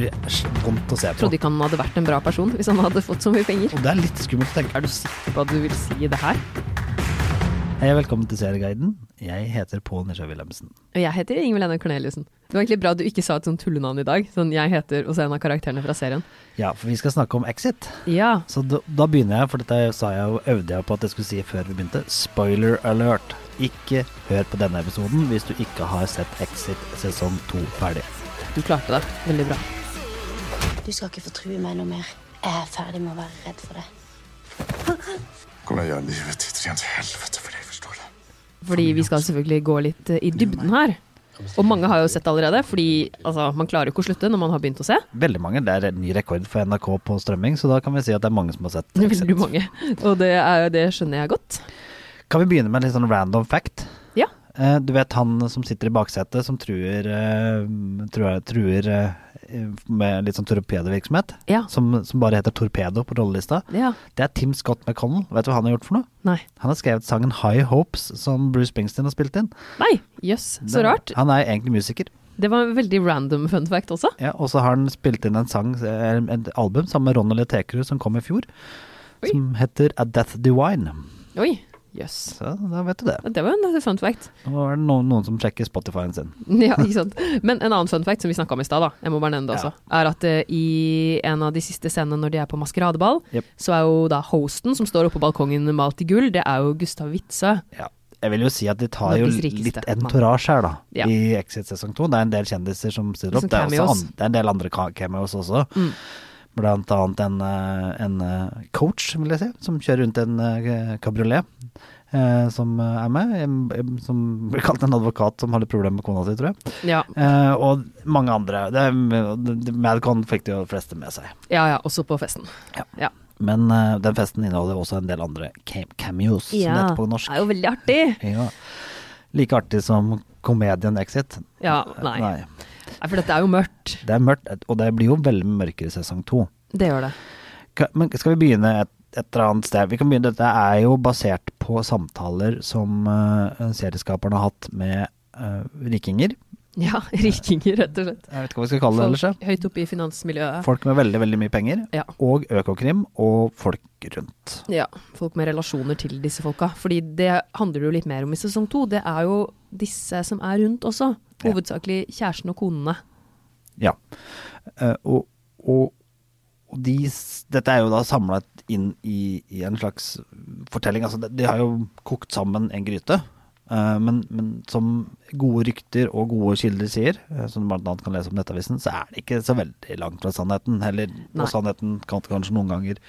blir vondt å se på. Trodde ikke han hadde vært en bra person hvis han hadde fått så mye penger. Og det er litt skummelt å tenke. Er du sikker på at du vil si det her? Hei, og velkommen til Serieguiden. Jeg heter Pål Nisja Wilhelmsen. Og jeg heter Ingvild Enne Corneliussen. Det var egentlig bra at du ikke sa et sånt tullenavn i dag. Sånn jeg heter og så en av karakterene fra serien. Ja, for vi skal snakke om Exit. Ja. Så da, da begynner jeg, for dette sa jeg og øvde jeg på at jeg skulle si før vi begynte. Spoiler alert. Ikke hør på denne episoden hvis du ikke har sett Exit sesong to ferdig. Du klarte det. Veldig bra. Du skal ikke fortrue meg noe mer. Jeg er ferdig med å være redd for det. Kommer jeg gjøre livet ditt rent helvete for deg, forstår du? Fordi vi skal selvfølgelig gå litt eh, i dybden her. Og mange har jo sett allerede, fordi altså, man klarer jo ikke å slutte når man har begynt å se. Veldig mange. Det er en ny rekord for NRK på strømming, så da kan vi si at det er mange som har sett. Veldig mange. Og det, er, det skjønner jeg godt. Kan vi begynne med en litt sånn random fact? Ja. Eh, du vet han som sitter i baksetet, som truer, eh, truer, truer med litt sånn torpedovirksomhet? Ja. Som, som bare heter Torpedo på rollelista? ja. Det er Tim Scott McConnell. Vet du hva han har gjort for noe? Nei. Han har skrevet sangen High Hopes, som Bruce Springsteen har spilt inn. Nei, jøss. Så Det- rart. Han er egentlig musiker. Det var en veldig random fun fact også. Ja, og så har han spilt inn en sang, eh, et album sammen med Ronny Tekerud som kom i fjor, Oi. som heter A Death Divine. Oi, jøss. Så da vet du det. Det var en fun fact. Nå er det noen, noen som sjekker Spotify-en sin. Ja, ikke sant. Men en annen fun fact som vi snakka om i stad, jeg må bare nevne det Ja. også, er at uh, i en av de siste scenene når de er på maskeradeball, yep. så er jo da hosten som står oppe på balkongen malt i gull, det er jo Gustav Witzøe. Ja. Jeg vil jo si at de tar jo litt entourage her, da. Ja. I Exit sesong to. Det er en del kjendiser som stiller opp. Det er, an, det er en del andre cameos også. Mm. Blant annet en, eh, en eh, coach, vil jeg si, som kjører rundt en kabriolet. eh, som eh, er med, som blir kalt en advokat som har litt problemer med kona si, tror jeg. Ja. Eh, og mange andre. Det, det, Madcon fikk de fleste med seg. ja ja, også på festen. Ja. Ja. Men eh, den festen inneholder også en del andre cam cameos, som det Ja, heter på norsk. Det er jo veldig artig. Ja. Like artig som komedien Exit. Ja, nei. Nei. Nei, for dette er jo mørkt. Det er mørkt, og det blir jo veldig mørkere i sesong to. Det gjør det. Men skal vi begynne et, et eller annet sted? Vi kan begynne, Dette er jo basert på samtaler som uh, serieskaperne har hatt med uh, rikinger. Ja, rikinger, rett og slett. Jeg vet ikke hva vi skal kalle det ellers. Folk høyt oppe i finansmiljøet. Folk med veldig, veldig mye penger. Ja. Og Økokrim, og folk rundt. Ja, folk med relasjoner til disse folka. Fordi det handler jo litt mer om i sesong to. Det er jo disse som er rundt også. Hovedsakelig kjæresten og konene. Ja. Eh, og, og, og de, dette er jo da samlet inn i, i en slags fortelling. Altså, de, de har jo kokt sammen en gryte. Eh, men, men som gode rykter og gode kilder sier, eh, som du bl.a. kan lese om Nettavisen, så er det ikke så veldig langt fra sannheten. Eller, og sannheten kan kanskje noen ganger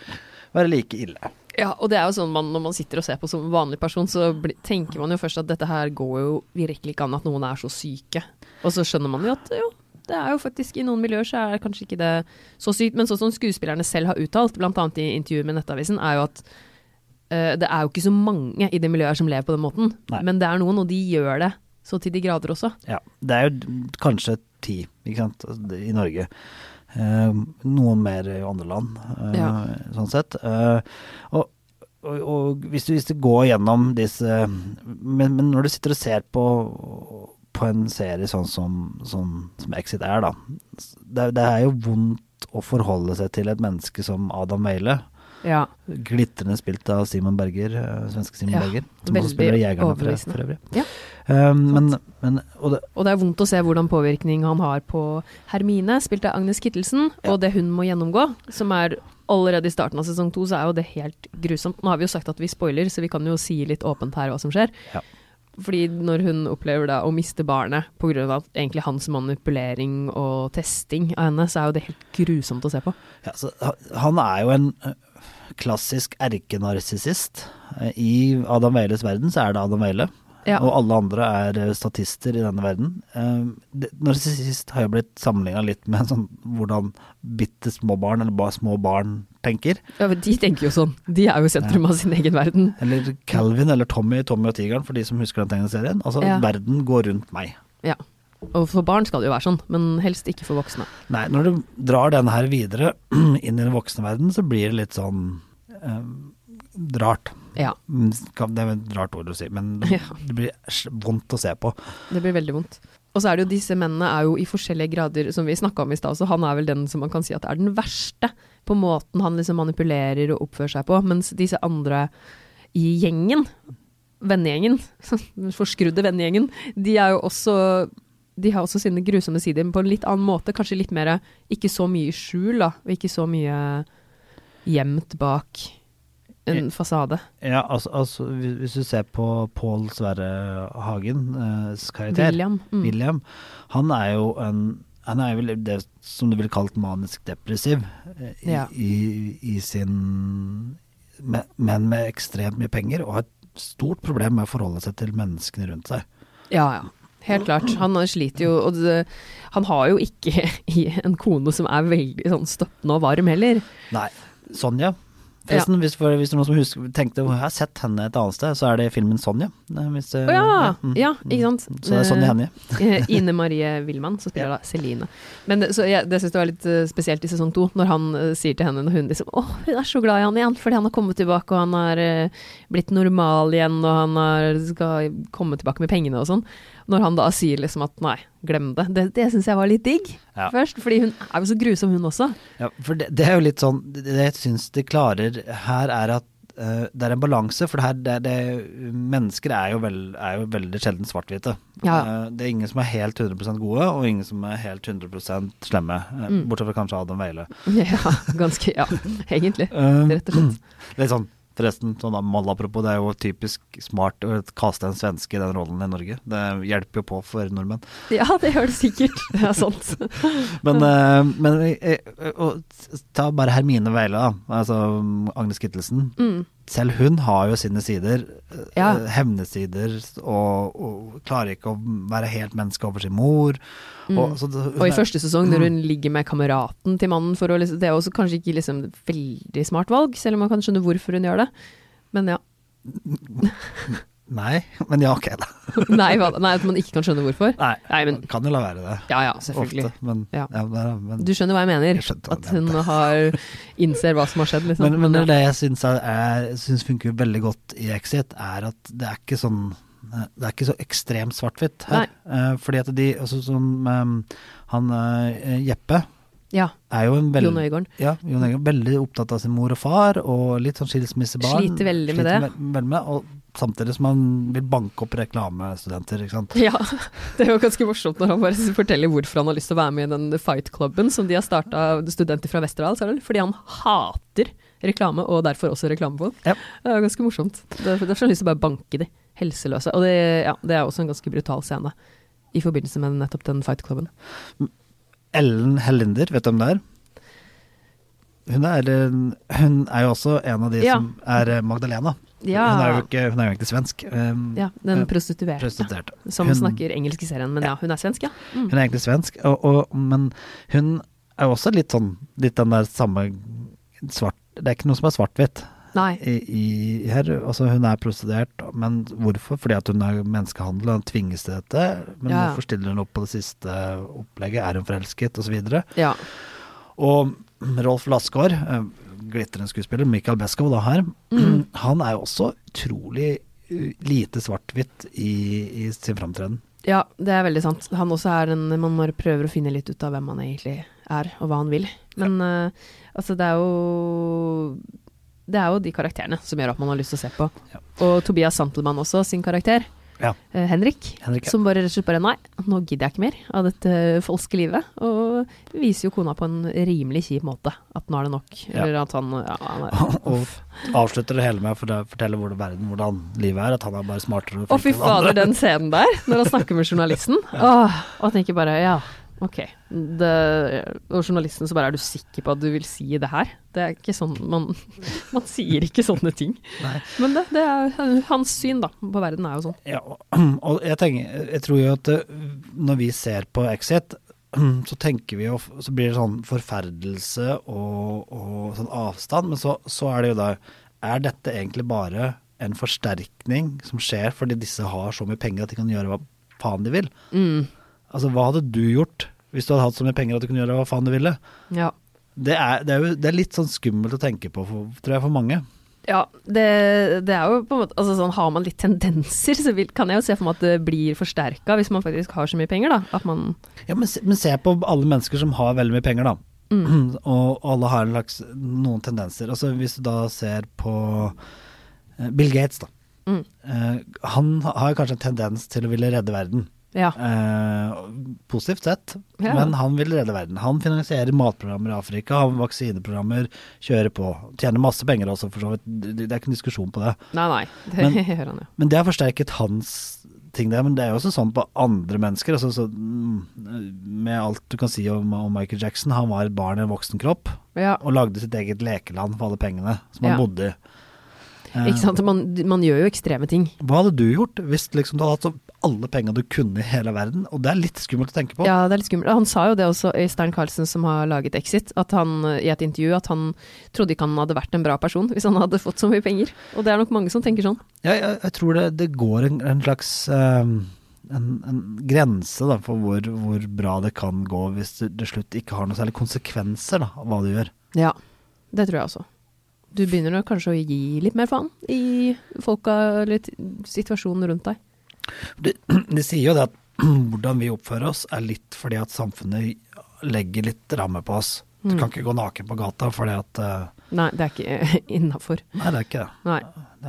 være like ille. Ja, og det er jo sånn man, når man sitter og ser på som vanlig person, så bli, tenker man jo først at dette her går jo virkelig ikke an at noen er så syke. Og så skjønner man jo at jo, det er jo faktisk i noen miljøer så er det kanskje ikke det så sykt. Men sånn som skuespillerne selv har uttalt, bl.a. i intervjuet med Nettavisen, er jo at det er jo ikke så mange i det miljøet som lever på den måten. Nei. Men det er noen, og de gjør det så til de grader også. Ja, det er jo kanskje ti, ikke sant, altså, i Norge. Eh, noen mer i andre land, eh, Ja. sånn sett. Eh, og, og, og hvis, du, hvis du går gjennom disse men, men når du sitter og ser på, på en serie sånn som, som, som Exit er, da. Det, det er jo vondt å forholde seg til et menneske som Adam Weile. Ja. Glitrende spilt av Simon Berger, eh, svenske Simon Ja, Berger. Som også spiller Jegerne for, for øvrig. Ja. Um, men, men, og det, Og det er vondt å se hvordan påvirkning han har på Hermine, spilt av Agnes Kittelsen, Ja. og det hun må gjennomgå, som er allerede i starten av sesong to, så er jo det helt grusomt. Nå har vi jo sagt at vi spoiler, så vi kan jo si litt åpent her hva som skjer. Ja. Fordi når hun opplever da å miste barnet pga. egentlig hans manipulering og testing av henne, så er jo det helt grusomt å se på. Ja, så han er jo en klassisk erkenarsissist. Eh, I Adam Weiles verden så er det Adam Weile, Ja. og alle andre er statister i denne verden. Eh, Narsissist har jo blitt sammenligna litt med sånn hvordan bitte små barn, eller bare små barn, tenker. Ja, men de tenker jo sånn. De er jo sentrum av sin egen verden. Eller Calvin eller Tommy i Tommy og tigeren, for de som husker den tegneserien. Altså, Ja. verden går rundt meg. Ja. Og for barn skal det jo være sånn, men helst ikke for voksne. Nei, når du drar den her videre inn i den voksne verden, så blir det litt sånn eh, rart. Ja, Mm, Det er et rart ord å si, men Ja. det blir vondt å se på. det blir veldig vondt. Og så er det jo disse mennene er jo i forskjellige grader, som vi snakka om i stad, så han er vel den som man kan si at er den verste på måten han liksom manipulerer og oppfører seg på, mens disse andre i gjengen, vennegjengen, forskrudde vennegjengen, de er jo også de har også sine grusomme sider, men på en litt annen måte. Kanskje litt mer Ikke så mye skjul, da, og ikke så mye gjemt bak en fasade. Ja, altså, altså hvis du ser på Pål Sverre Hagens karakter, William. Mm. William, han er jo en han er vel det som du ville kalt manisk depressiv eh, i, Ja. i, i sin me- Men med ekstremt mye penger, og har et stort problem med å forholde seg til menneskene rundt seg. Ja, ja. Helt klart. Han sliter jo, og det, han har jo ikke en kone som er veldig sånn støttende og varm heller. Nei. Sonja. Forresten, hvis, for, hvis det er noen som husker, tenkte jeg har sett henne et annet sted, så er det filmen Sonja. Eh, Hvis Å ja! mm. Ja, ikke sant. Så det er Sonja Hennie. Eh, Ine Marie Wilman, som spiller da Celine. Men så jeg, det syns jeg var litt spesielt i sesong to, når han uh, sier til henne når hun liksom Å, hun er så glad i han igjen, fordi han har kommet tilbake, og han har uh, blitt normal igjen, og han har, skal komme tilbake med pengene og sånn. Når han da sier liksom at nei, glem det. Det, det syns jeg var litt digg Ja. først, fordi hun er jo så grusom, hun også. Ja, for det, det er jo litt sånn Det det jeg syns de klarer her, er at uh, det er en balanse. For det her, det, det, mennesker er jo, vel, er jo veldig sjelden svart-hvite. Ja. Uh, det er ingen som er helt 100% gode, og ingen som er helt 100 slemme. Uh, Mm. Bortsett fra kanskje Adam Weile. Ja, ganske Ja, egentlig. Rett og slett. Litt sånn Forresten, sånn apropos, det er jo typisk smart å kaste en svenske i den rollen i Norge. Det hjelper jo på for nordmenn. Ja, det gjør det sikkert. Det er sant. Men, eh, men eh, eh, ta bare Hermine Veila. Altså Agnes Kittelsen. Mm. Selv hun har jo sine sider. eh, Ja. Hevnesider. Og, og klarer ikke å være helt menneske over sin mor. Og, så, hun Mm. Og i første sesong, når hun ligger med kameraten til mannen for å liksom Det er også kanskje ikke liksom veldig smart valg, selv om man kan skjønne hvorfor hun gjør det. Men ja. Nei, men ja, ok, da. Nei, hva, nei, at man ikke kan skjønne hvorfor. Nei, Nei, men kan jo la være det. Ja ja, selvfølgelig. Ofte, men, Ja. ja, men, men, Du skjønner hva jeg mener? Jeg hva At hun har innser hva som har skjedd, liksom. men, men det ja. det jeg syns, er, er, syns funker veldig godt i Exit, er at det er ikke sånn det er ikke så ekstremt svart-hvitt her. Eh, fordi at de, altså som eh, han eh, Jeppe ja. er jo en veld... Jon Øigarden. Ja, Jon Øigarden. Veldig opptatt av sin mor og far, og litt sånn skilsmissebarn. Sliter veldig med Sliter det. ve- veldig med, og samtidig som han vil banke opp reklamestudenter, ikke sant. Ja, det er jo ganske morsomt når han bare forteller hvorfor han har lyst til å være med i den fight-klubben som de har starta, studenter fra Westerdals, er det? Fordi han hater reklame, og derfor også reklamefolk. Ja. Det er ganske morsomt. Derfor har han lyst til å bare banke de helseløse. Og det, ja, det er også en ganske brutal scene i forbindelse med nettopp den fight-klubben. Ellen Hellinder, vet du hvem det er? Hun er, eh, hun er jo også en av de Ja. som er eh, Magdalena. Ja, Hun, er ikke, hun er jo egentlig svensk. um, ja den eh, prostituerte. prostituerte. Som Hun- snakker engelsk i serien, men ja, hun er svensk, ja. Mm. Hun er egentlig svensk, og, og, men hun er jo også litt sånn Litt den der samme svart Det er ikke noe som er svart-hvitt. I, i her. Altså, hun er prostituert, men hvorfor? Fordi at hun er menneskehandel, og tvinges til dette. Men Ja, ja. hvorfor stiller hun opp på det siste opplegget? Er hun forelsket? Og så videre. Ja. Og Rolf Lassgaard, eh, glitrende skuespiller, Michael Beskow da her, Mm. han er jo også utrolig uh, lite svart-hvitt i, i sin framtreden. Ja, det er veldig sant. Han også er en Man bare prøver å finne litt ut av hvem han egentlig er, og hva han vil. Men eh, altså, det er jo Det er jo de karakterene som gjør at man har lyst til å se på. Ja. Og Tobias Santelmann også, sin karakter. Ja. Uh, Henrik, Henrik, ja. som bare rett og slett bare Nei, nå gidder jeg ikke mer av dette falske livet. Og viser jo kona på en rimelig kjip måte at nå er det nok. Ja. Eller at han, han er, og avslutter det hele med å fortelle- hvordan verden, hvordan livet er, at han er bare smartere. og Å, fy flinkere enn andre. fader, den scenen der, når han snakker med journalisten. Åh, og tenker bare, ja, ok. Det, og journalisten så bare, er du sikker på at du vil si det her? Det er ikke sånn, man, man sier ikke sånne ting. Nei. Men det, det er hans syn da, på verden er jo sånn. Ja, og, jeg, tenker, jeg tror jo at eh, når vi ser på Exit, så tenker vi jo Så blir det sånn forferdelse og, og sånn avstand, men så, så er det jo da Er dette egentlig bare en forsterkning som skjer fordi disse har så mye penger at de kan gjøre hva faen de vil? Mm, Altså, hva hadde du gjort hvis du hadde hatt så mye penger at du kunne gjøre hva faen du ville? ja. Det er, det er jo det er litt sånn skummelt å tenke på, for, tror jeg, for mange. Ja, det, det er jo på en måte altså sånn, Har man litt tendenser, så vil, kan jeg jo se for meg at det blir forsterka hvis man faktisk har så mye penger, da. At man Ja, men, se- men se på alle mennesker som har veldig mye penger, da. Mm. Og alle har slags, noen tendenser. Altså Hvis du da ser på eh, Bill Gates, da. Mm. Uh, han har kanskje en tendens til å ville redde verden. Ja. Eh, positivt sett, Ja. men han vil redde verden. Han finansierer matprogrammer i Afrika, har vaksineprogrammer, kjører på. Tjener masse penger også, for så vidt. Det er ikke en diskusjon på det. Nei, nei. Det Men- gjør han jo. Men det har forsterket hans ting der, men det er jo også sånn på andre mennesker. Altså, så, mm, med alt du kan si om, om Michael Jackson, han var et barn i en voksen kropp Ja. og lagde sitt eget lekeland for alle pengene som han Ja. bodde i. Eh, Ikke sant. Man, man gjør jo ekstreme ting. Hva hadde du gjort hvis liksom, du hadde hatt så alle penga du kunne i hele verden? Og det er litt skummelt å tenke på. Ja, det er litt skummelt. Han sa jo det også, Øystein Carlsen som har laget Exit, at han i et intervju at han trodde ikke han hadde vært en bra person hvis han hadde fått så mye penger. Og det er nok mange som tenker sånn. Ja, jeg, jeg tror det, det går en, en slags eh, en, en grense da, for hvor, hvor bra det kan gå hvis du til slutt ikke har noe særlig konsekvenser da, av hva du gjør. Ja, det tror jeg også. Du begynner kanskje å gi litt mer faen i folka eller situasjonen rundt deg. De, de sier jo det at hvordan vi oppfører oss er litt fordi at samfunnet legger litt ramme på oss. Du Mm. kan ikke gå naken på gata fordi at uh, Nei, det er ikke innafor. Nei, det er ikke det. Nei,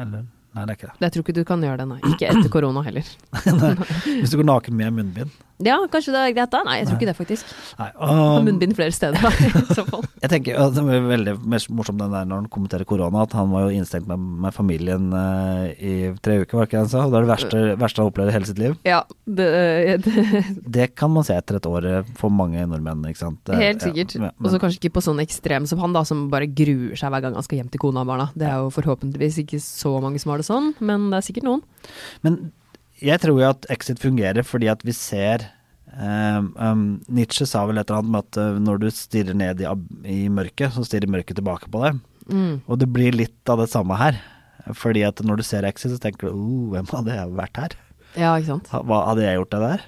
Eller, nei, det er ikke det. jeg tror ikke du kan gjøre det, nei. Ikke etter korona heller. Nei, Hvis du går naken med munnbind. Ja, kanskje det er greit da? Nei, jeg tror ikke det, faktisk. Nei, og, munnbind flere steder, da, i så fall. jeg tenker at Det blir veldig morsomt den der når han kommenterer korona, at han var jo innestengt med, med familien uh, i tre uker, var det ikke det han sa? Og det er det verste, verste han har opplevd i hele sitt liv. Ja, det, det Det kan man se etter et år eh, for mange nordmenn, ikke sant. Helt sikkert. Ja, Og så kanskje ikke på sånn ekstrem som han, da, som bare gruer seg hver gang han skal hjem til kona og barna. Det er jo forhåpentligvis ikke så mange som har det sånn, men det er sikkert noen. men jeg tror jo at Exit fungerer fordi at vi ser Um, um, Nietzsche sa vel et eller annet med at uh, når du stirrer ned i, i mørket, så stirrer mørket tilbake på deg. Mm. Og det blir litt av det samme her. Fordi at når du ser Exit, så tenker du oh, hvem hadde jeg vært her? Ja, ikke sant. Hva, hadde jeg gjort det der?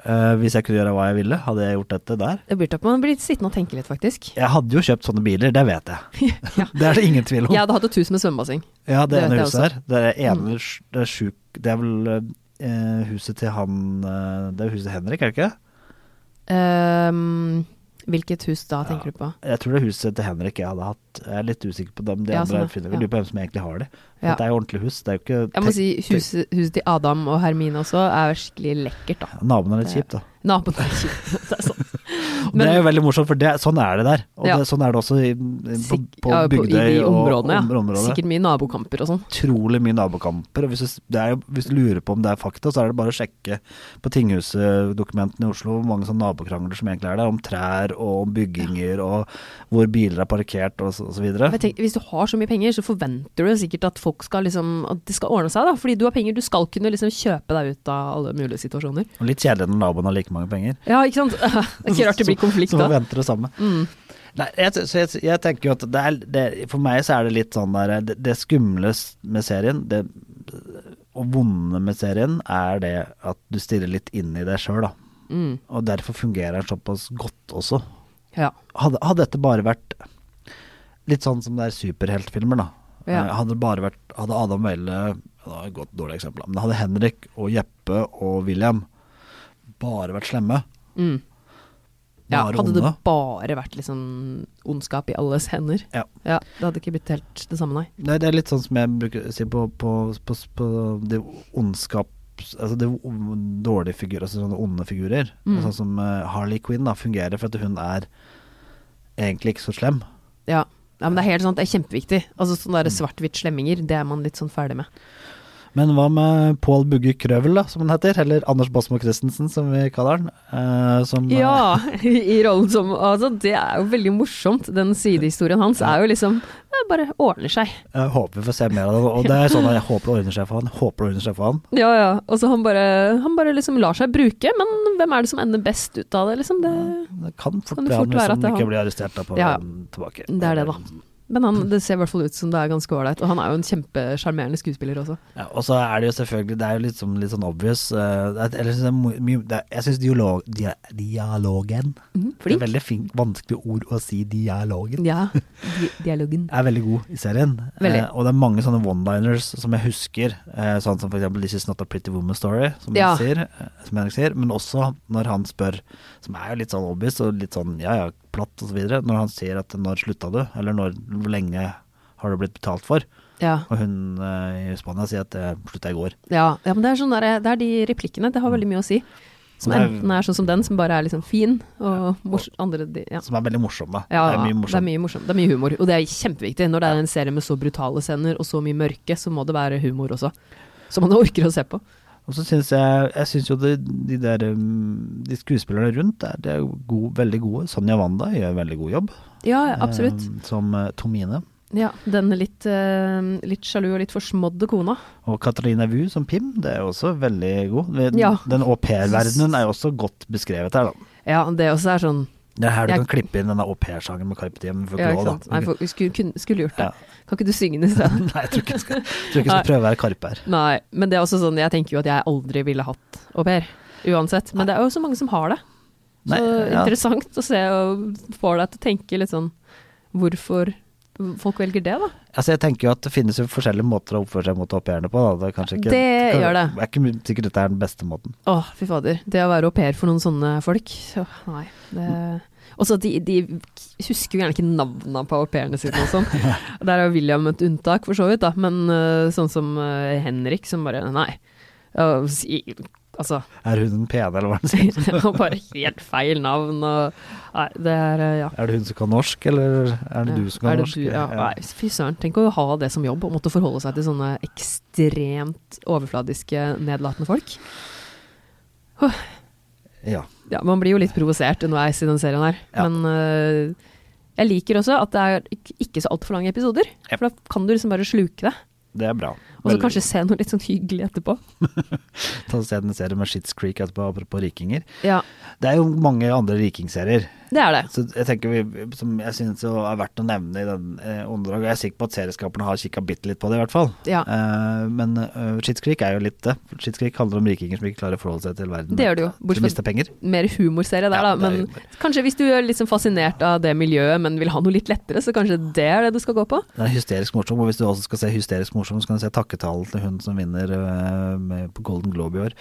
Uh, hvis jeg kunne gjøre hva jeg ville, hadde jeg gjort dette der? Det blir tatt, man blir sittende og tenke litt, faktisk. Jeg hadde jo kjøpt sånne biler, det vet jeg. Ja. Det er det ingen tvil om. Jeg hadde hatt et hus med svømmebasseng. Ja, det Det ene huset her. Det er ene sj- Det er sjuk Det er vel eh, huset til han eh, Det er huset til Henrik, er det ikke? Um, hvilket hus da, tenker Ja. du på? Jeg tror det er huset til Henrik jeg hadde hatt. Jeg er litt usikker på dem. De Ja, andre sånn, finner ja. lurer på hvem som egentlig har de. Ja. Det er jo ordentlig hus. Det er jo ikke Jeg må si huset, huset til Adam og Hermine også er skikkelig lekkert, da. Naboen er litt kjipt, kjip, da. Naboen er kjipt. Det er sånn. Og det er jo veldig morsomt, for det, sånn er det der. Og Ja. det, sånn er det også i, på, på ja, Bygdøy og områdene, ja. området. Sikkert mye nabokamper og sånn. utrolig mye nabokamper. Og hvis du, det jo, hvis du lurer på om det er fakta, så er det bare å sjekke på tinghuset-dokumentene i Oslo hvor mange sånne nabokrangler som egentlig er der, om trær og om bygginger og hvor biler er parkert og så, og så videre. Tenker, hvis du har så mye penger, så forventer du sikkert at folk skal liksom At det skal ordne seg, da. Fordi du har penger. Du skal kunne liksom kjøpe deg ut av alle mulige situasjoner. Og litt kjedelig når naboen har like mange penger. Ja, ikke sant? Ikke rart det blir konflikt Så da. forventer det samme. Mm. Nei, jeg, så jeg, jeg tenker jo at det er, det, For meg så er det litt sånn der Det, det skumle med serien det, og vonde med serien er det at du stirrer litt inn i deg sjøl, da. Mm. Og derfor fungerer den såpass godt også. Ja. Hadde, hadde dette bare vært litt sånn som det er superheltfilmer, da. Ja. Eh, Hadde det bare vært Hadde Adam Det var et godt dårlig eksempel, men hadde Henrik og Jeppe og William bare vært slemme, Mm. Ja, hadde det bare vært liksom ondskap i alles hender, Ja. det hadde ikke blitt helt det samme, nei. Det, det er litt sånn som jeg bruker å si på, på, på, på det ondskap Altså det dårlige figurer, altså sånne onde figurer. Mm. Sånn som eh, Harley Quinn da, fungerer for at hun er egentlig ikke så slem. Ja. ja, men det er helt sant, det er kjempeviktig. Altså sånne Mm. svart-hvitt slemminger, det er man litt sånn ferdig med. Men hva med Pål Bugge Krøvel, da, som han heter? Eller Anders Basmo Christensen, som vi kaller han. eh, som, eh, Ja, i rollen som Altså, det er jo veldig morsomt. Den sidehistorien hans er jo liksom Det bare ordner seg. Jeg håper vi får se mer av det. Og det er sånn at jeg håper det ordner seg for han. Håper det ordner seg for han. Ja, ja. Og så han bare, han bare liksom lar seg bruke, men hvem er det som ender best ut av det, liksom? Det, Det kan fort Kan det fort han være at det er ikke blir arrestert da på Ja, tilbake. det er det, da. Men han, det ser i hvert fall ut som det er ganske ålreit. Og han er jo en kjempesjarmerende skuespiller også. Ja, og så er det jo selvfølgelig Det er jo litt, som, litt sånn obvious er- Jeg syns dialog, dia, dialogen Det er veldig fint, vanskelig ord å si dialogen. Ja, di dialogen. Er veldig god i serien. Eh, og det er mange sånne one-liners som jeg husker. Uh, sånn som eksempel 'This is not a pretty woman story', som, Ja. sier, som Henrik sier. Men også når han spør, som er jo litt sånn obvious og litt sånn ja ja, platt og så videre, når han sier at 'når slutta du', eller når, 'hvor lenge har du blitt betalt for'? Ja. Og hun eh, i Spania sier at det slutta i går. Ja, ja, men det er, sånn der, det er de replikkene. Det har veldig mye å si. Som er- enten er sånn som den, som bare er liksom fin, og mors andre ja. Som er veldig morsomme. Ja, det er mye det er mye morsom. Det er mye humor. Og det er kjempeviktig. Når det er en serie med så brutale scener og så mye mørke, så må det være humor også. Som man orker å se på. Og så syns jeg Jeg syns jo de, de der um, De skuespillerne rundt er, de er gode, veldig gode. Sonja Wanda gjør en veldig god jobb. Ja, absolutt. eh, som eh, Tomine. Ja, den litt, eh, litt sjalu og litt forsmådde kona. Og Katarina Wu som Pim, det er også veldig god. Den, ja. au pair-verdenen er jo også godt beskrevet her, da. Ja, det også er sånn Det er her du Jeg- kan klippe inn denne au pair-sangen med Carpe Diem. Ja, ikke sant. Nei, for, vi skulle, skulle gjort det. Ja. Kan ikke du synge det isteden? Nei, jeg tror ikke jeg skal, tror ikke jeg skal prøve å være Karpe her. Nei, men det er også sånn, jeg tenker jo at jeg aldri ville hatt au pair. Uansett. Men det er jo så mange som har det. Så Nei, ja. interessant å se og får deg til å tenke litt sånn hvorfor folk velger det, da. Altså, jeg tenker jo at det finnes jo forskjellige måter å oppføre seg mot au pairene på. Da. Det, er kanskje ikke, Det gjør det. Det er ikke sikkert dette er den beste måten. Å, fy fader. Det å være au pair for noen sånne folk, så nei. Det også de, de husker jo gjerne ikke navnene på au pairene sine og sånn. Der er William et unntak, for så vidt, da. Men øh, sånn som øh, Henrik, som bare Nei. Ja, altså Er hun den pene, eller hva er det sier? Bare helt feil navn og Nei, det er øh, Ja. Er det hun som kan norsk, eller er det du som kan norsk? du? Ja, nei, fy søren. Tenk å ha det som jobb, og måtte forholde seg til sånne ekstremt overfladiske, nedlatende folk. ja. Ja, man blir jo litt provosert underveis i den serien her. Ja. Men uh, jeg liker også at det er ikke- så altfor lange episoder. Ja. For da kan du liksom bare sluke det. Det er bra. Og så kanskje se noe litt sånn hyggelig etterpå. Ta se en serie med Shits Creek etterpå, apropos rikinger. Ja, Det er jo mange andre rikingserier. det er det. Så jeg tenker vi, som jeg synes er verdt å nevne i den eh, åndedrag, jeg er sikker på at serieskaperne har kikka bitte litt på det, i hvert fall. Ja. Eh, men uh, Shits Creek er jo litt det. Shits Creek handler om rikinger som ikke klarer å forholde seg til verden. Det gjør det jo. Bortsett fra mer humorserie der, Ja, da. Men humor. kanskje hvis du er litt sånn fascinert av det miljøet, men vil ha noe litt lettere, så kanskje det er det du skal gå på? Den er hysterisk morsom, og hvis du også skal se hysterisk morsom, så kan du se takketalen til hun som vinner eh, med, på Golden Globe i år.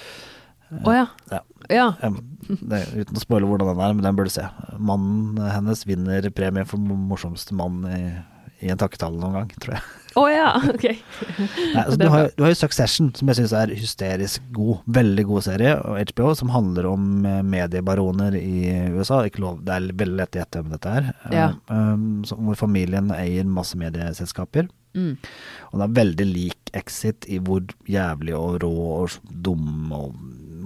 Å ja. Ja. Ja. Det, uten å spoile hvordan den er, men den bør du se. Mannen hennes vinner premie for morsomste mann i, i en takketale noen gang, tror jeg. Å ja, ok. Nei, altså, du, har, du har jo Succession, som jeg syns er hysterisk god. Veldig god serie, og HBO, som handler om eh, mediebaroner i USA. Ikke lov, det er veldig lett å gjette hvem dette er. Ja. Eh, um, hvor familien eier masse medieselskaper. Mm. Og det er veldig lik Exit i hvor jævlig og rå og dumme og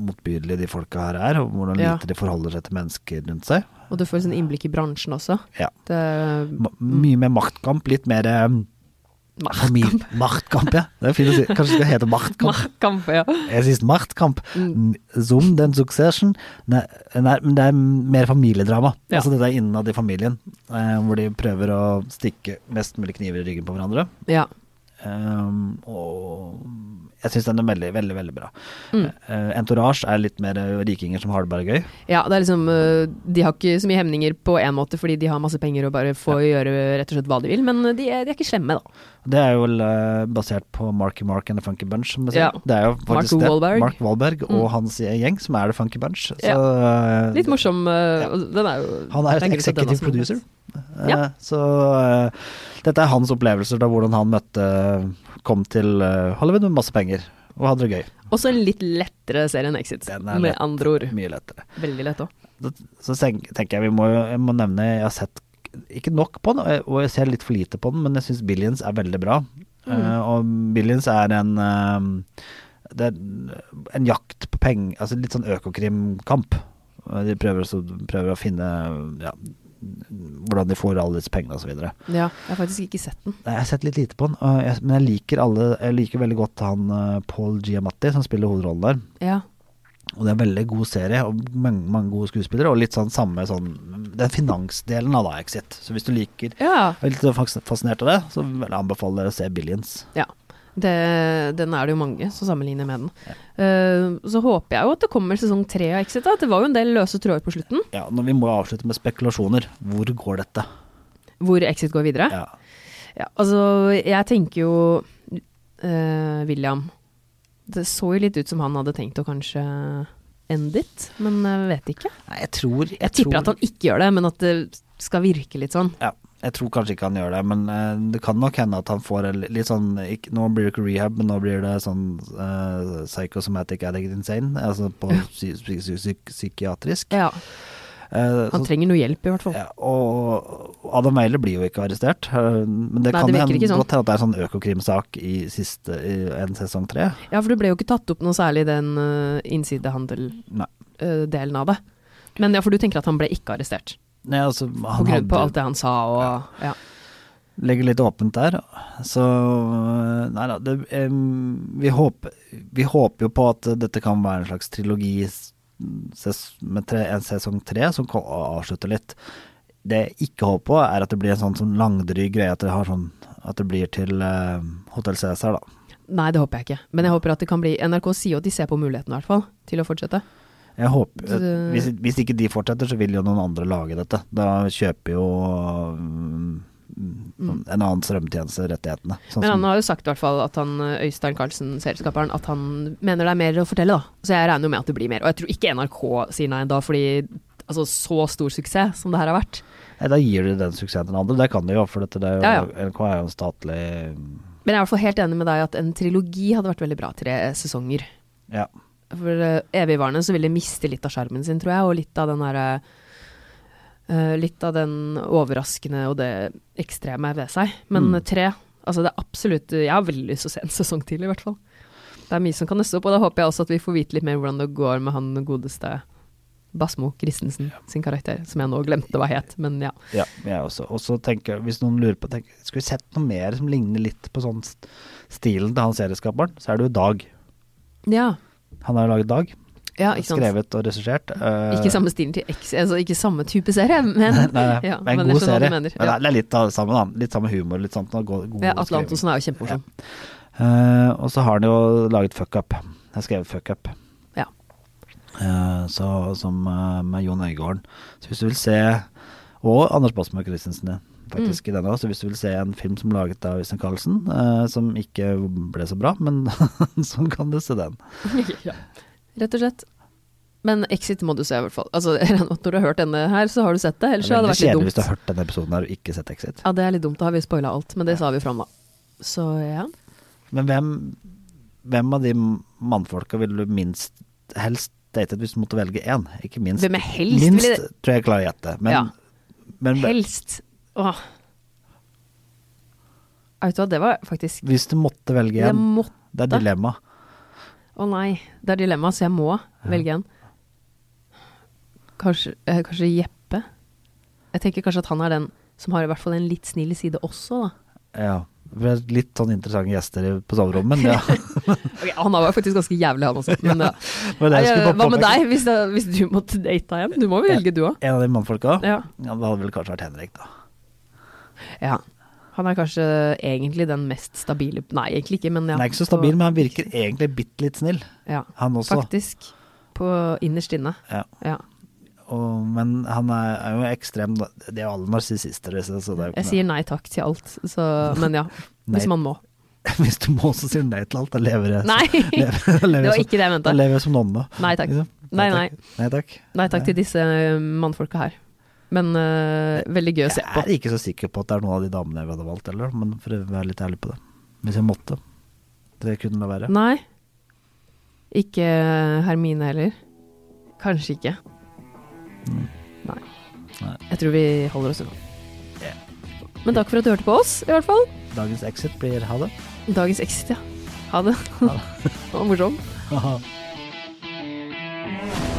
motbydelige de folka her er, og hvordan Ja. lite de forholder seg til mennesker rundt seg. Og du får sånn innblikk i bransjen også. Ja. Det, mm. mye mer maktkamp, litt mer um, familie- Machtkamp, ja. Det er fint å si. Kanskje det skal hete machtkamp. Machtkamp, ja. Jeg sier machtkamp. Mm. Som den succession. Nei, nei, men det er mer familiedrama. Ja. Altså dette er innad i familien, eh, hvor de prøver å stikke mest mulig kniver i ryggen på hverandre. ja. Um, og jeg syns den er veldig, veldig veldig bra. Mm. Uh, Entourage er litt mer eh, rikinger som har det bare gøy. Ja, det er liksom øh, De har ikke så mye hemninger på én måte fordi de har masse penger og bare får gjøre rett og slett hva de vil, men de er, de er ikke slemme, da. Det er jo eh, basert på Marky Mark and The Funky Bunch. Som jeg sier. Ja. Det er jo faktisk Mark det. Wahlberg. Mark Wahlberg og Mm. hans gjeng som er The Funky Bunch. Så, Ja. eh, Litt morsom. Ja. Den er jo Han er det den executive producer. Ja. Eh, Så eh, dette er hans opplevelser da hvordan han møtte Kom til eh, Hollywood med masse penger og hadde det gøy. Også en litt lettere serie enn Exit, med lett. andre ord. Mye lettere. Veldig lett òg. Så tenker jeg vi må, jeg må nevne Jeg har sett ikke nok på den, og jeg ser litt for lite på den, men jeg syns Billions er veldig bra. Mm. Og Billions er en Det er en jakt på penger Altså litt sånn økokrimkamp. De prøver, også, prøver å finne ja, hvordan de får alle disse pengene osv. Ja, jeg har faktisk ikke sett den. Jeg har sett litt lite på den, jeg, men jeg liker alle Jeg liker veldig godt han eh, Paul Giamatti som spiller hovedrollen der. Ja. Og det er en veldig god serie, og mange, mange gode skuespillere, og litt sånn samme sånn den finansdelen av da Exit. Så hvis du liker Ja, er litt fascinert av det, så vil jeg anbefale dere å se Billions. Det, den er det jo mange som sammenligner med den. Eh, så håper jeg jo at det kommer sesong tre av Exit. Da. Det var jo en del løse tråder på slutten, Ja, når vi må avslutte med spekulasjoner. Hvor går dette? hvor Exit går videre. Ja. Ja, altså, jeg tenker jo uh, William Det så jo litt ut som han hadde tenkt å kanskje end it, men jeg vet ikke. Nei, jeg tror Jeg, Jeg tipper tror, at han ikke gjør det, men at det skal virke litt sånn. ja, jeg tror kanskje ikke han gjør det, men eh, det kan nok hende at han får en litt sånn ikke, Nå blir det ikke rehab, men nå blir det sånn eh, psychosomatic addict insane. Altså på psy psy psy psy psykiatrisk. Ja, Eh, Han så- trenger noe hjelp, i hvert fall. Ja, og Adam Weiler blir jo ikke arrestert. eh, Men det Nei, kan det hende, sånn. at det er sånn Økokrim-sak i siste i en sesong tre. Ja, for det ble jo ikke tatt opp noe særlig den uh, innsidehandel-delen uh, av det. Men ja, for du tenker at han ble ikke arrestert? Nei, altså, På grunn på alt det han sa og ja. legger litt åpent der. Så Nei da, det, vi, håper, vi håper jo på at dette kan være en slags trilogi med tre, en sesong tre som avslutter litt. Det jeg ikke håper på, er at det blir en sånn, sånn langdryg greie, at det, har sånn, at det blir til uh, Hotell Cæsar, da. Nei, det håper jeg ikke. Men jeg håper at det kan bli NRK sier jo at de ser på muligheten, i hvert fall, til å fortsette. Jeg håper, hvis, hvis ikke de fortsetter, så vil jo noen andre lage dette. Da kjøper jo mm, mm, en annen strømtjeneste rettighetene. Sånn Men han har jo sagt i hvert fall at han Øystein Carlsen, serieskaperen, at han mener det er mer å fortelle, da. Så jeg regner jo med at det blir mer. Og jeg tror ikke NRK sier nei da, fordi altså så stor suksess som det her har vært. Nei, da gir de den suksessen til den andre. Det kan de jo, for dette, det er jo, Ja, ja. NRK er jo en statlig Men jeg er i hvert fall helt enig med deg at en trilogi hadde vært veldig bra. Tre sesonger. Ja. For uh, evigvarende så vil det miste litt av sjarmen sin, tror jeg, og litt av den derre uh, Litt av den overraskende og det ekstreme ved seg. Men Mm. eh, tre Altså det er absolutt Jeg har veldig lyst til å se en sesong til, i hvert fall. Det er mye som kan nøste opp, og da håper jeg også at vi får vite litt mer hvordan det går med han godeste Basmo Christensen sin karakter, som jeg nå glemte hva het, men ja. ja jeg også. Og så tenker jeg, hvis noen lurer på tenker, Skulle vi sett noe mer som ligner litt på sånn stilen til han serieskaperen, så er det jo Dag. Ja, Han har jo laget Dag. ja skrevet og regissert. eh, Ikke samme stilen til X, altså ikke samme type serie, men Nei, nei, ja, en men god serie. mener. Ja. Det er litt av det samme, da. Litt samme humor, litt sånt. god- god Ja, Atle. Antonsen er jo kjempemorsom. Uh, og så har han jo laget Fuck Up. Jeg har skrevet Fuck Up. Ja. Uh, så, som uh, med Jon Øigården. Så hvis du vil se Og Anders Basmo Christensen, ja, faktisk, i denne også. Så hvis du vil se en film som laget av Øystein Carlsen, eh, som ikke ble så bra, men så kan du se den. ja. Rett og slett. Men Exit må du se, i hvert fall. Altså, når du har hørt denne her, så har du sett det. Ellers ja, det hadde det vært litt dumt. hvis du har hørt denne episoden her og ikke sett Exit. Ja, det er litt dumt. Da har vi spoila alt, men det sa vi fram, da. Så ja. Men hvem, hvem av de mannfolka ville du minst helst datet hvis du måtte velge én? Ikke minst. Hvem er helst? Minst Ville tror jeg jeg klarer å gjette. Men, Ja. men Helst. Åh. Vet du hva, det var faktisk hvis du måtte velge en. måtte det er dilemma. Å nei, det er dilemma, så jeg må velge en. Kanskje, eh, kanskje Jeppe? Jeg tenker kanskje at han er den som har i hvert fall en litt snill side også, da. Ja. Litt sånn interessante gjester på soverommet, men ja. okay, han var faktisk ganske jævlig, han også. Men, ja. men Eh, Hva med deg, hvis, det, hvis du måtte date en? Du må velge, du òg. En av de mannfolka? Ja. Ja, det hadde vel kanskje vært Henrik, da. Ja. Han er kanskje egentlig den mest stabile Nei, egentlig ikke, men ja. Han er ikke så stabil, men han virker egentlig bitte litt snill, Ja, han også. faktisk. På innerst inne. Ja. Ja. Og, men han er, er jo ekstrem Det De er jo alle narsissister, så det er jo Jeg sier nei takk til alt, så Men ja. Hvis man må. Hvis du må, så sier du nei til alt. Da lever jeg, Nei! lever, da Det var ikke det jeg mente. da lever jeg som nonne. Nei takk. Liksom. Nei, nei. takk. Nei takk. Nei takk til disse eh, mannfolka her. Men uh, veldig gøy å se på. Jeg er ikke så sikker på at det er noen av de damene jeg hadde valgt heller, men for å være litt ærlig på det. Hvis jeg måtte. Det kunne la være. Nei. Ikke Hermine heller. Kanskje ikke. Nei. Nei. Jeg tror vi holder oss unna. Yeah. Men takk for at du hørte på oss, i hvert fall. Dagens exit blir ha det. Dagens exit, ja. Ha det. Ha Det var morsomt. Det.